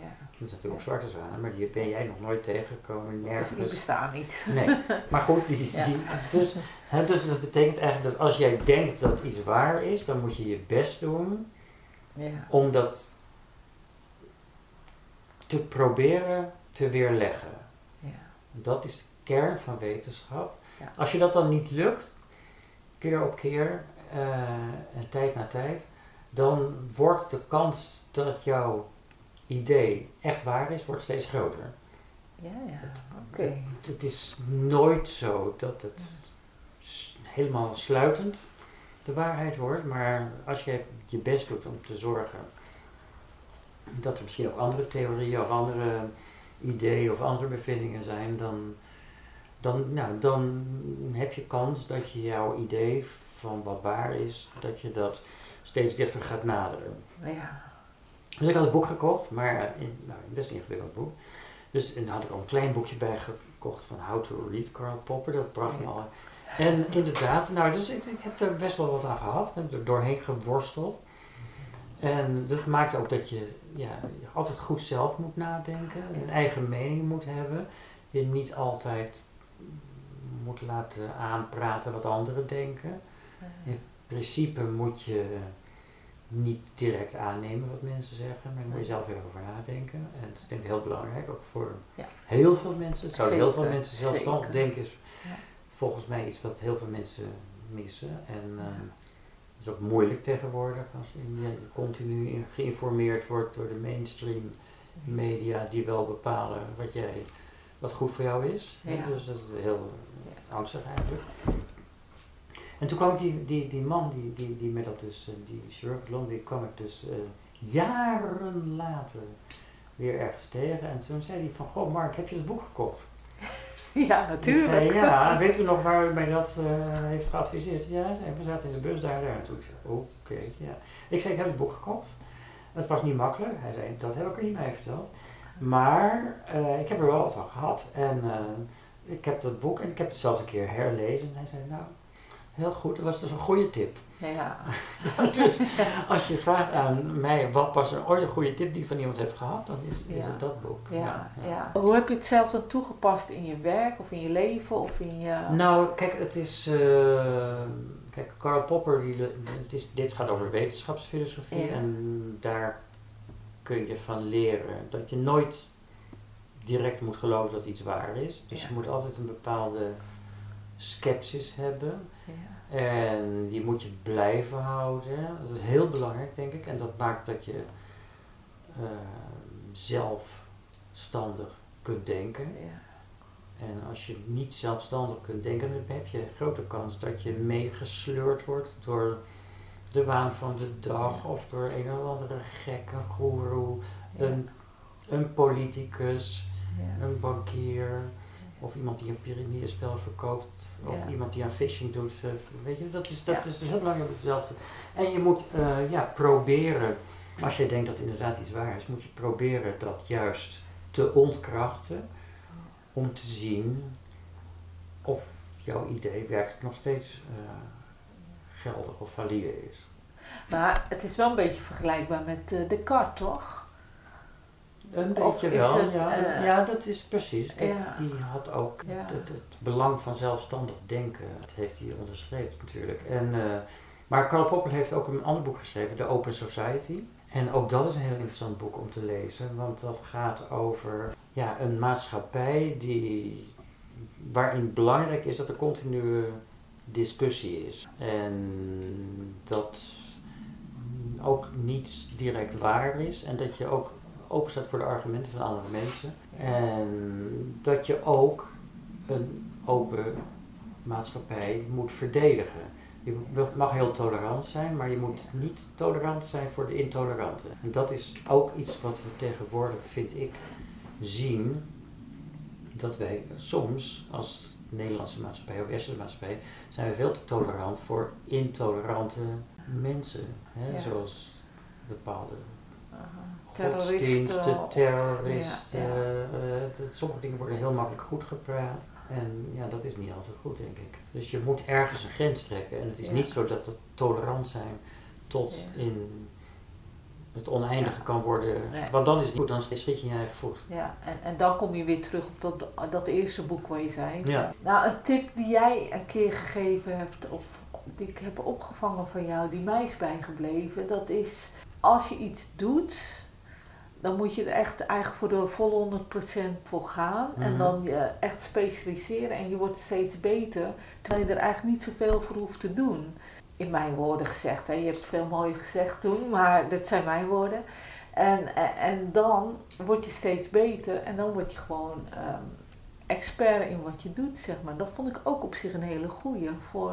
Ja. Er zijn natuurlijk ook zwarte zwanen, maar die ben jij nog nooit tegengekomen, Dus die nergens. bestaan niet. Nee, maar goed, die, Ja. die, dus, hè, dus dat betekent eigenlijk dat als jij denkt dat iets waar is, dan moet je je best doen Ja. om dat te proberen te weerleggen. Ja. Dat is de kern van wetenschap. Als je dat dan niet lukt, keer op keer eh, en tijd na tijd, dan wordt de kans dat jouw idee echt waar is, wordt steeds groter. Ja, ja. Oké. Het, het is nooit zo dat het helemaal sluitend de waarheid wordt, maar als je je best doet om te zorgen dat er misschien ook andere theorieën of andere ideeën of andere bevindingen zijn, dan, dan, nou, dan heb je kans dat je jouw idee van wat waar is, dat je dat steeds dichter gaat naderen. Ja. Dus ik had het boek gekocht, maar eh, in, nou, een best ingewikkeld boek. Dus en daar had ik al een klein boekje bij gekocht van How to Read Karl Popper. Dat bracht me al. En inderdaad, nou, dus ik, ik heb er best wel wat aan gehad. Heb er doorheen geworsteld. En dat maakt ook dat je ja, je altijd goed zelf moet nadenken. Een eigen mening moet hebben. Je niet altijd moet laten aanpraten wat anderen denken. In principe moet je niet direct aannemen wat mensen zeggen, maar daar moet je zelf even over nadenken. En dat is denk ik heel belangrijk, ook voor Ja. heel veel mensen. Zouden heel veel mensen zelfstandig denken is Ja. volgens mij iets wat heel veel mensen missen. En ehm, het is ook moeilijk tegenwoordig als je je continu in- geïnformeerd wordt door de mainstream media die wel bepalen wat jij wat goed voor jou is. Ja. Dus dat is heel angstig eigenlijk. En toen kwam ik die, die, die man, die, die, die met dat dus, eh, die chirurg Londen, die kwam ik dus eh, jaren later weer ergens tegen. En toen zei hij van, goh Mark, heb je het boek gekocht? Ja, Ik zei, natuurlijk. ja, weet u nog waar u mij dat eh, heeft geadviseerd? Ja, zei, we zaten in de bus daar en daar. En toen ik zei, oké, ja. Ik zei, ik heb het boek gekocht. Het was niet makkelijk. Hij zei, dat heb ik er niet bij verteld. Maar ik heb er wel wat van gehad. En ik heb dat boek en ik heb het zelfs een keer herlezen. En hij zei, nou, heel goed. Dat was dus een goede tip. Ja. dus als je vraagt aan mij, wat was er ooit een goede tip die je van iemand hebt gehad? Dan is, is Ja. het dat boek. Ja, ja. Hoe heb je het zelf dan toegepast in je werk of in je leven of in je... Nou, kijk, het is. eh, kijk, Karl Popper, die, het is, dit gaat over wetenschapsfilosofie. Ja. En daar kun je van leren dat je nooit direct moet geloven dat iets waar is. Dus Ja. je moet altijd een bepaalde sceptisch hebben. En die moet je blijven houden. Dat is heel belangrijk, denk ik. En dat maakt dat je eh, zelfstandig kunt denken. Ja. En als je niet zelfstandig kunt denken, dan heb je een grote kans dat je meegesleurd wordt door de waan van de dag of door een of andere gekke goeroe, Ja. een, een politicus, Ja. een bankier of iemand die een piramidespel verkoopt of Ja. iemand die aan phishing doet. eh, Weet je, dat is, dat Ja. is dus heel belangrijk te... En je moet eh, ja, proberen, als je denkt dat inderdaad iets waar is, moet je proberen dat juist te ontkrachten om te zien of jouw idee werkelijk nog steeds eh, geldig of valide is. Maar het is wel een beetje vergelijkbaar met eh, Descartes, toch? Een beetje wel, het, ja. eh, ja, dat is precies. Kijk, ja. die had ook Ja. het, het belang van zelfstandig denken. Dat heeft hij onderstreept natuurlijk. En, eh, maar Karl Popper heeft ook een ander boek geschreven, The Open Society. En ook dat is een heel interessant boek om te lezen, want dat gaat over ja, een maatschappij die, waarin belangrijk is dat er continue discussie is. En dat ook niets direct waar is en dat je ook open staat voor de argumenten van andere mensen. En dat je ook een open maatschappij moet verdedigen. Je mag heel tolerant zijn, maar je moet niet tolerant zijn voor de intoleranten. En dat is ook iets wat we tegenwoordig, vind ik, zien. Dat wij soms als Nederlandse maatschappij of Westerse maatschappij zijn we veel te tolerant voor intolerante mensen. Hè? Ja. Zoals bepaalde. Godsdiensten, Terroristen. Ja, ja. eh, eh, sommige dingen worden heel makkelijk goed gepraat. En ja, dat is niet altijd goed, denk ik. Dus je moet ergens een grens trekken. En het is Ja. niet zo dat het tolerant zijn tot in het oneindige kan worden. Nee. Want dan is het goed, dan schiet je je eigen voet. Ja, en, en dan kom je weer terug op dat, dat eerste boek waar je zei. Ja. Nou, een tip die jij een keer gegeven hebt, of die ik heb opgevangen van jou, die mij is bijgebleven, dat is als je iets doet, dan moet je er echt eigenlijk voor de volle 100% voor gaan. En Mhm. dan je echt specialiseren en je wordt steeds beter, terwijl je er eigenlijk niet zoveel voor hoeft te doen. In mijn woorden gezegd, hè. je hebt veel mooie gezegd toen, maar dit zijn mijn woorden. En, en, en dan word je steeds beter en dan word je gewoon ehm, expert in wat je doet, zeg maar. Dat vond ik ook op zich een hele goeie. Voor,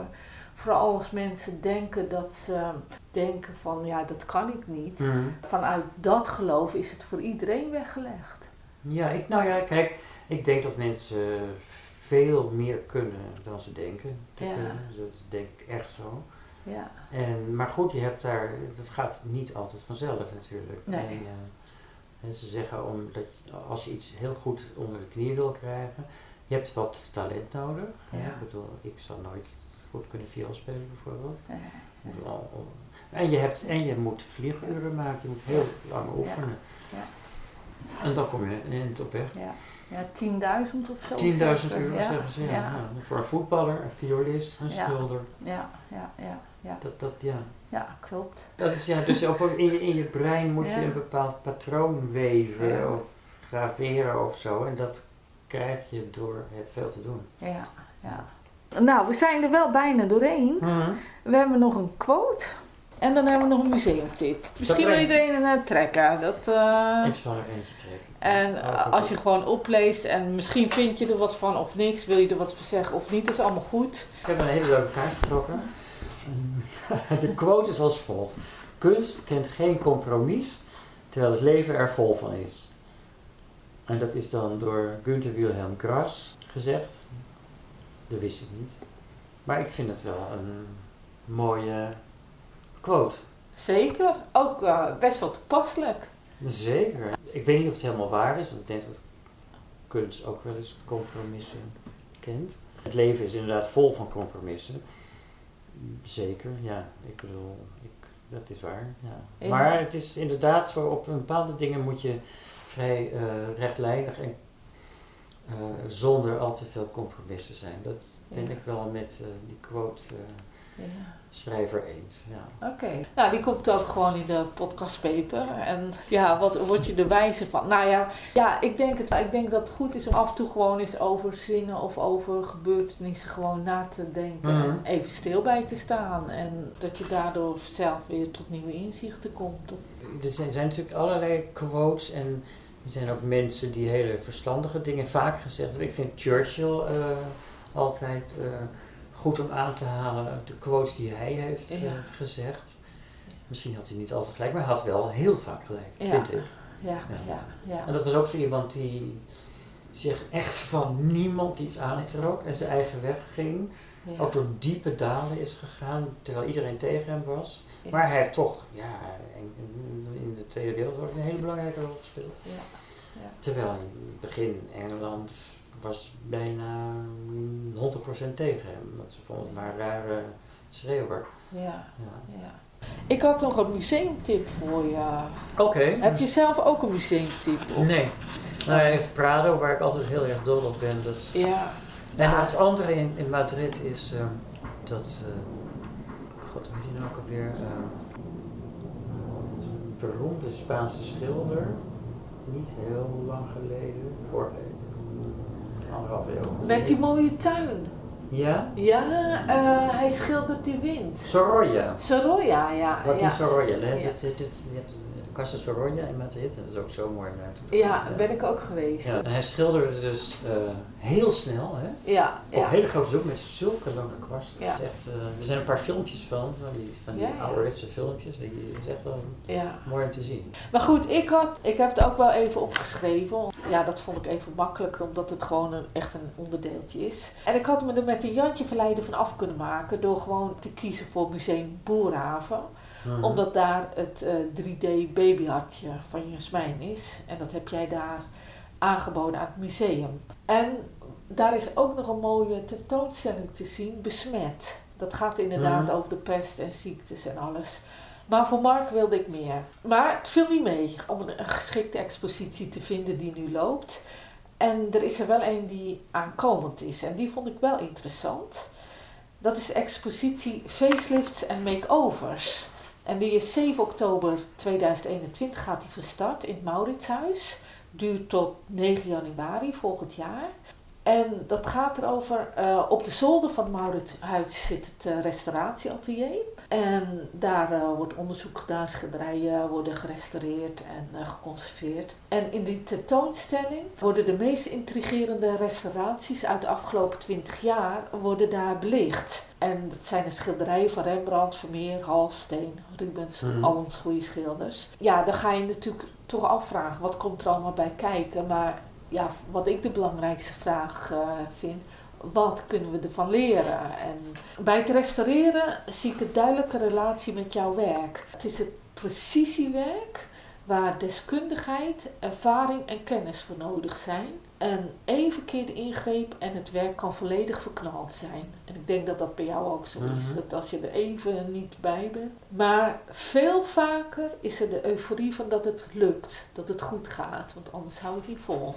vooral als mensen denken dat ze denken van, ja, dat kan ik niet. Vanuit dat geloof is het voor iedereen weggelegd. Ja, ik, nou ja, kijk, ik denk dat mensen veel meer kunnen dan ze denken te Ja. kunnen. Dat denk ik echt zo. Ja, En, maar goed, je hebt daar, dat gaat niet altijd vanzelf natuurlijk. Nee. En, eh, ze zeggen om dat als je iets heel goed onder de knie wil krijgen, je hebt wat talent nodig. Ja. Ik bedoel, ik zou nooit goed kunnen viool spelen bijvoorbeeld. Ja. En je, hebt, en je moet vlieguren maken, je moet heel lang oefenen. Ja. En dan kom je in het op weg. ja. ja 10.000 of zo. 10.000 zeggen euro zeggen ze. Ja. Voor een voetballer, een violist, een schilder. ja, ja, ja, ja. Dat, dat, ja. ja klopt. Dat is, ja, dus op, in, je, in je brein moet Ja. je een bepaald patroon weven Ja. of graveren of zo. En dat krijg je door het veel te doen. Ja, ja. Nou, we zijn er wel bijna doorheen. We hebben nog een quote. En dan hebben we nog een museumtip. Misschien wil iedereen een trekken. Dat, eh, Ik zal er eentje trekken. en eh, als je gewoon opleest en misschien vind je er wat van of niks, wil je er wat van zeggen of niet, is allemaal goed. Ik heb een hele leuke kaart getrokken. De quote is als volgt. Kunst kent geen compromis, terwijl het leven er vol van is. En dat is dan door Günther Wilhelm Grass gezegd. Dat wist ik niet. Maar ik vind het wel een mooie quote. Zeker. Ook eh, best wel toepasselijk. Zeker. Ik weet niet of het helemaal waar is, want ik denk dat kunst ook wel eens compromissen kent. Het leven is inderdaad vol van compromissen. Zeker, ja. Ik bedoel, ik, dat is waar. Ja. Maar het is inderdaad zo, op bepaalde dingen moet je vrij eh, rechtlijnig en eh, zonder al te veel compromissen zijn. Dat ben Ja. ik wel met eh, die quote eh, Ja. schrijver eens. Ja. Oké. Nou, die komt ook gewoon in de podcastpaper. En ja, wat word je er wijzer van? Nou ja, ja ik, denk het, ik denk dat het goed is om af en toe gewoon eens over zinnen of over gebeurtenissen gewoon na te denken. Mhm. En even stil bij te staan. En dat je daardoor zelf weer tot nieuwe inzichten komt. Er zijn, zijn natuurlijk allerlei quotes en er zijn ook mensen die hele verstandige dingen vaak gezegd hebben. Ik vind Churchill eh, altijd eh, goed om aan te halen, de quotes die hij heeft eh, gezegd. Misschien had hij niet altijd gelijk, maar hij had wel heel vaak gelijk, Ja. vind ik. Ja, ja, ja. En dat was ook zo iemand die zich echt van niemand iets aantrok en zijn eigen weg ging. Ja. Ook door diepe dalen is gegaan, terwijl iedereen tegen hem was. Ja. Maar hij heeft toch ja, in, in de Tweede Wereldoorlog een hele belangrijke rol gespeeld. Ja. Ja. Terwijl in het begin Engeland was bijna mm, 100% tegen hem. Want ze vonden het maar een rare schreeuwer. Ja. Ik had nog een museumtip voor je. Oké. Heb je zelf ook een museumtip? Of- Nee. Nou ja, het Prado, waar ik altijd heel erg dol op ben. Dat... Ja. En het andere in, in Madrid is ehm, dat... eh, God, hoe heet die nou ook alweer? is een beroemde Spaanse schilder. Niet heel lang geleden. Vorige anderhalf eeuw. Met die mooie tuin. Ja? Ja, eh, hij schildert die wind. Sorolla. Sorolla, ja. Joaquin Ja, Sorolla. hè? Ja. Dit, dit, dit, je hebt de Casa Sorolla in Madrid. Dat is ook zo mooi daar. ja ben ik ook geweest. Ja, en hij schilderde dus eh, heel snel, hè? Ja, Op ja. hele grote doek met zulke lange kwasten. Ja. Echt, eh, er zijn een paar filmpjes van, van die, van die ouderwetse filmpjes. Die is echt wel ja. mooi om te zien. Maar goed, ik, had, ik heb het ook wel even opgeschreven. Ja, dat vond ik even makkelijker, omdat het gewoon een, echt een onderdeeltje is. En ik had me er met een Jantje Verleiden van af kunnen maken door gewoon te kiezen voor Museum Boerhaven. Mhm. Omdat daar het eh, 3D babyhartje van Jasmijn is. En dat heb jij daar aangeboden aan het museum. En daar is ook nog een mooie tentoonstelling te zien, Besmet. Dat gaat inderdaad Mhm. over de pest en ziektes en alles. Maar voor Mark wilde ik meer. Maar het viel niet mee om een, een geschikte expositie te vinden die nu loopt. En er is er wel een die aankomend is. En die vond ik wel interessant. Dat is de expositie Facelifts en Makeovers. En die is 7 oktober 2021 gaat die van start in het Mauritshuis. Duurt tot 9 januari volgend jaar. En dat gaat erover, eh, op de zolder van Mauritshuis zit het eh, restauratieatelier. En daar wordt onderzoek gedaan, schilderijen worden gerestaureerd en eh, geconserveerd. En in die tentoonstelling worden de meest intrigerende restauraties uit de afgelopen 20 jaar worden daar belicht. En dat zijn de schilderijen van Rembrandt, Vermeer, Hals, Steen, Rubens, Mhm. al ons goede schilders. Ja, dan ga je natuurlijk toch afvragen, wat komt er allemaal bij kijken? Maar ja, wat ik de belangrijkste vraag eh, vind, wat kunnen we ervan leren? En bij het restaureren zie ik een duidelijke relatie met jouw werk. Het is het precisiewerk waar deskundigheid, ervaring en kennis voor nodig zijn. En één verkeerde ingreep en het werk kan volledig verknald zijn. En ik denk dat dat bij jou ook zo is. Mhm. Dat als je er even niet bij bent. Maar veel vaker is er de euforie van dat het lukt. Dat het goed gaat. Want anders hou het niet vol.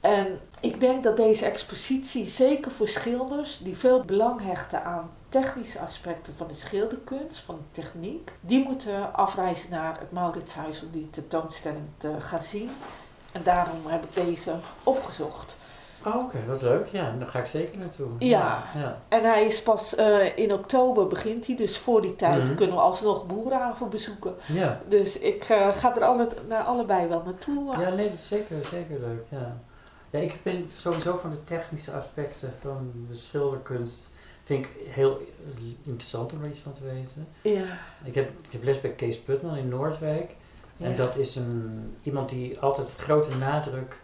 En ik denk dat deze expositie, zeker voor schilders die veel belang hechten aan technische aspecten van de schilderkunst, van de techniek, die moeten afreizen naar het Mauritshuis om die tentoonstelling te gaan zien. En daarom heb ik deze opgezocht. Oh, oké, wat leuk. Ja, daar ga ik zeker naartoe. Ja. ja. En hij is pas eh, in oktober begint hij, dus voor die tijd Mhm. kunnen we alsnog Boerenhaven bezoeken. Ja. Dus ik eh, ga er alle, naar allebei wel naartoe. Ja, nee, dat is zeker, zeker leuk. Ja. Ja, ik ben sowieso van de technische aspecten van de schilderkunst. Vind ik heel interessant om er iets van te weten. ja. Ik heb, ik heb les bij Kees Putman in Noordwijk. En dat is een, iemand die altijd grote nadruk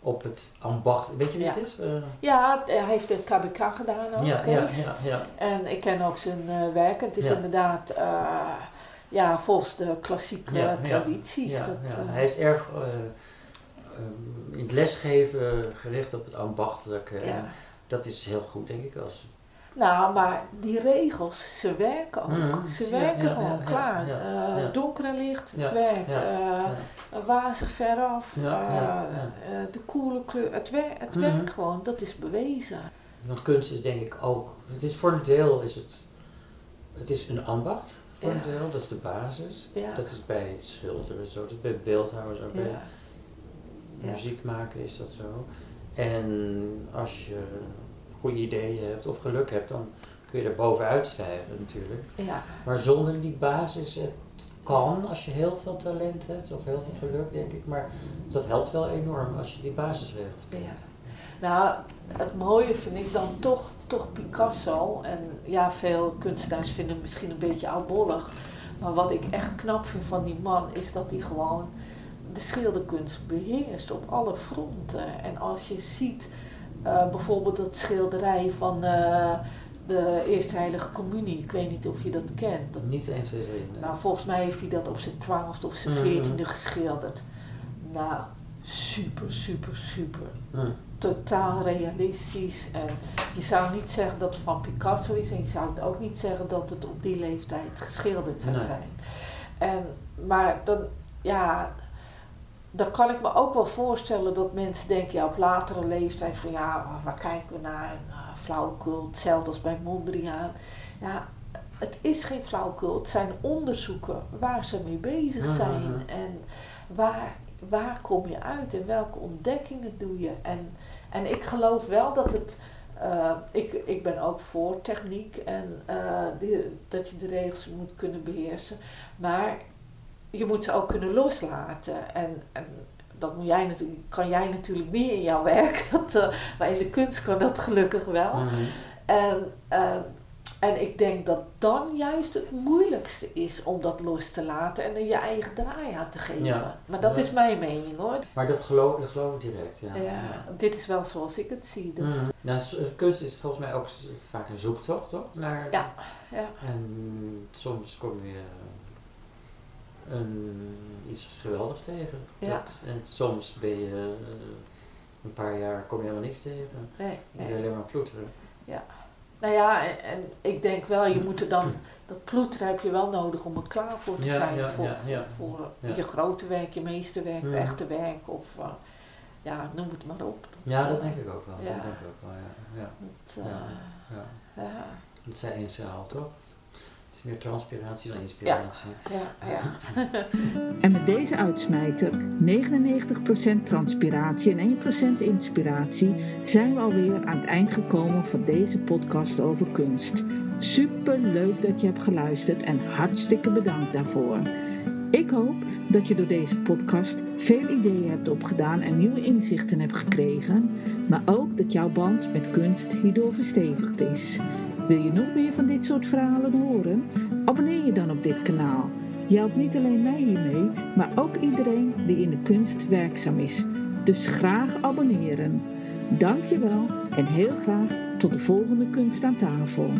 op het ambacht. Weet je wie Ja. het is? Eh, Ja, hij heeft de KBK gedaan ook, ja, ja, ja, ja. En ik ken ook zijn eh, werk. Het is inderdaad eh, ja, volgens de klassieke tradities. Dat, ja. Hij is erg in het lesgeven gericht op het ambachtelijke. ja. Dat is heel goed, denk ik. Als, Nou, maar die regels, ze werken ook. Mhm. Ze werken ja, gewoon, klaar. Eh. Donker en licht, het werkt. ja, Eh. Wazig veraf, eh, de koele kleur, het, wer het Mhm. werkt gewoon, dat is bewezen. Want kunst is denk ik ook, het is voor een deel is het, het is een ambacht voor een deel, dat is de basis. Dat is bij schilderen zo, dat is bij beeldhouwers ook, bij ja. Muziek maken is dat zo. En als je goede ideeën hebt of geluk hebt, dan kun je er bovenuit stijgen natuurlijk. Ja. Maar zonder die basis, het kan als je heel veel talent hebt of heel veel geluk denk ik, maar dat helpt wel enorm als je die basisregels kent. Ja. Nou, het mooie vind ik dan toch, toch Picasso. En ja, veel kunstenaars vinden hem misschien een beetje oudbollig. Maar wat ik echt knap vind van die man is dat hij gewoon de schilderkunst beheerst op alle fronten. En als je ziet eh, bijvoorbeeld dat schilderij van eh, de Eerste Heilige Communie, ik weet niet of je dat kent. Dat, Niet 1, 2, 3. nee. nou, volgens mij heeft hij dat op zijn twaalfde of zijn Mhm. veertiende geschilderd. Nou, super, super, super Hm. totaal realistisch. En je zou niet zeggen dat het van Picasso is. En je zou het ook niet zeggen dat het op die leeftijd geschilderd zou Nee. zijn. En, maar dan, ja, dan kan ik me ook wel voorstellen dat mensen denken, ja, op latere leeftijd van ja, waar kijken we naar? Nou, flauwekul, hetzelfde als bij Mondriaan. Ja, het is geen flauwekul, het zijn onderzoeken waar ze mee bezig zijn. En waar, waar kom je uit en welke ontdekkingen doe je? En, en ik geloof wel dat het. eh, ik, ik ben ook voor techniek en eh, die, dat je de regels moet kunnen beheersen. Maar je moet ze ook kunnen loslaten. En, en dat moet jij natuurlijk, kan jij natuurlijk niet in jouw werk. Dat, eh, maar in de kunst kan dat gelukkig wel. Mhm. En, eh, en ik denk dat dan juist het moeilijkste is om dat los te laten en er je eigen draai aan te geven. Ja. Maar dat Ja. is mijn mening hoor. Maar dat geloof, dat geloof ik direct, ja. Ja, dit is wel zoals ik het zie. Dat, Mhm. Nou, kunst is volgens mij ook vaak een zoektocht, toch? Naar, Ja, ja. En soms kom je een, iets geweldigs tegen. Ja. Dat- en soms ben je eh, een paar jaar kom je helemaal niks tegen. Nee, ben je nee. alleen maar ploeteren. Nou ja, en, en ik denk wel, je moet er dan, dat ploeteren heb je wel nodig om er klaar voor te Ja, zijn. ja, voor ja, ja. voor, voor Ja. je grote werk, je meesterwerk, het Ja. echte werk. Of uh, ja, noem het maar op. Ja, eh, dat denk ik ook wel. ja. Dat denk ik ook wel, ja. ja. het, uh, ja. ja. Dat zei eens al, toch? Meer transpiratie dan inspiratie. Ja, ja. En met deze uitsmijter, 99% transpiratie en 1% inspiratie, zijn we alweer aan het eind gekomen van deze podcast over kunst. Super leuk dat je hebt geluisterd en hartstikke bedankt daarvoor. Ik hoop dat je door deze podcast veel ideeën hebt opgedaan en nieuwe inzichten hebt gekregen, maar ook dat jouw band met kunst hierdoor verstevigd is. Wil je nog meer van dit soort verhalen horen? Abonneer je dan op dit kanaal. Je helpt niet alleen mij hiermee, maar ook iedereen die in de kunst werkzaam is. Dus graag abonneren. Dankjewel en heel graag tot de volgende kunst aan tafel.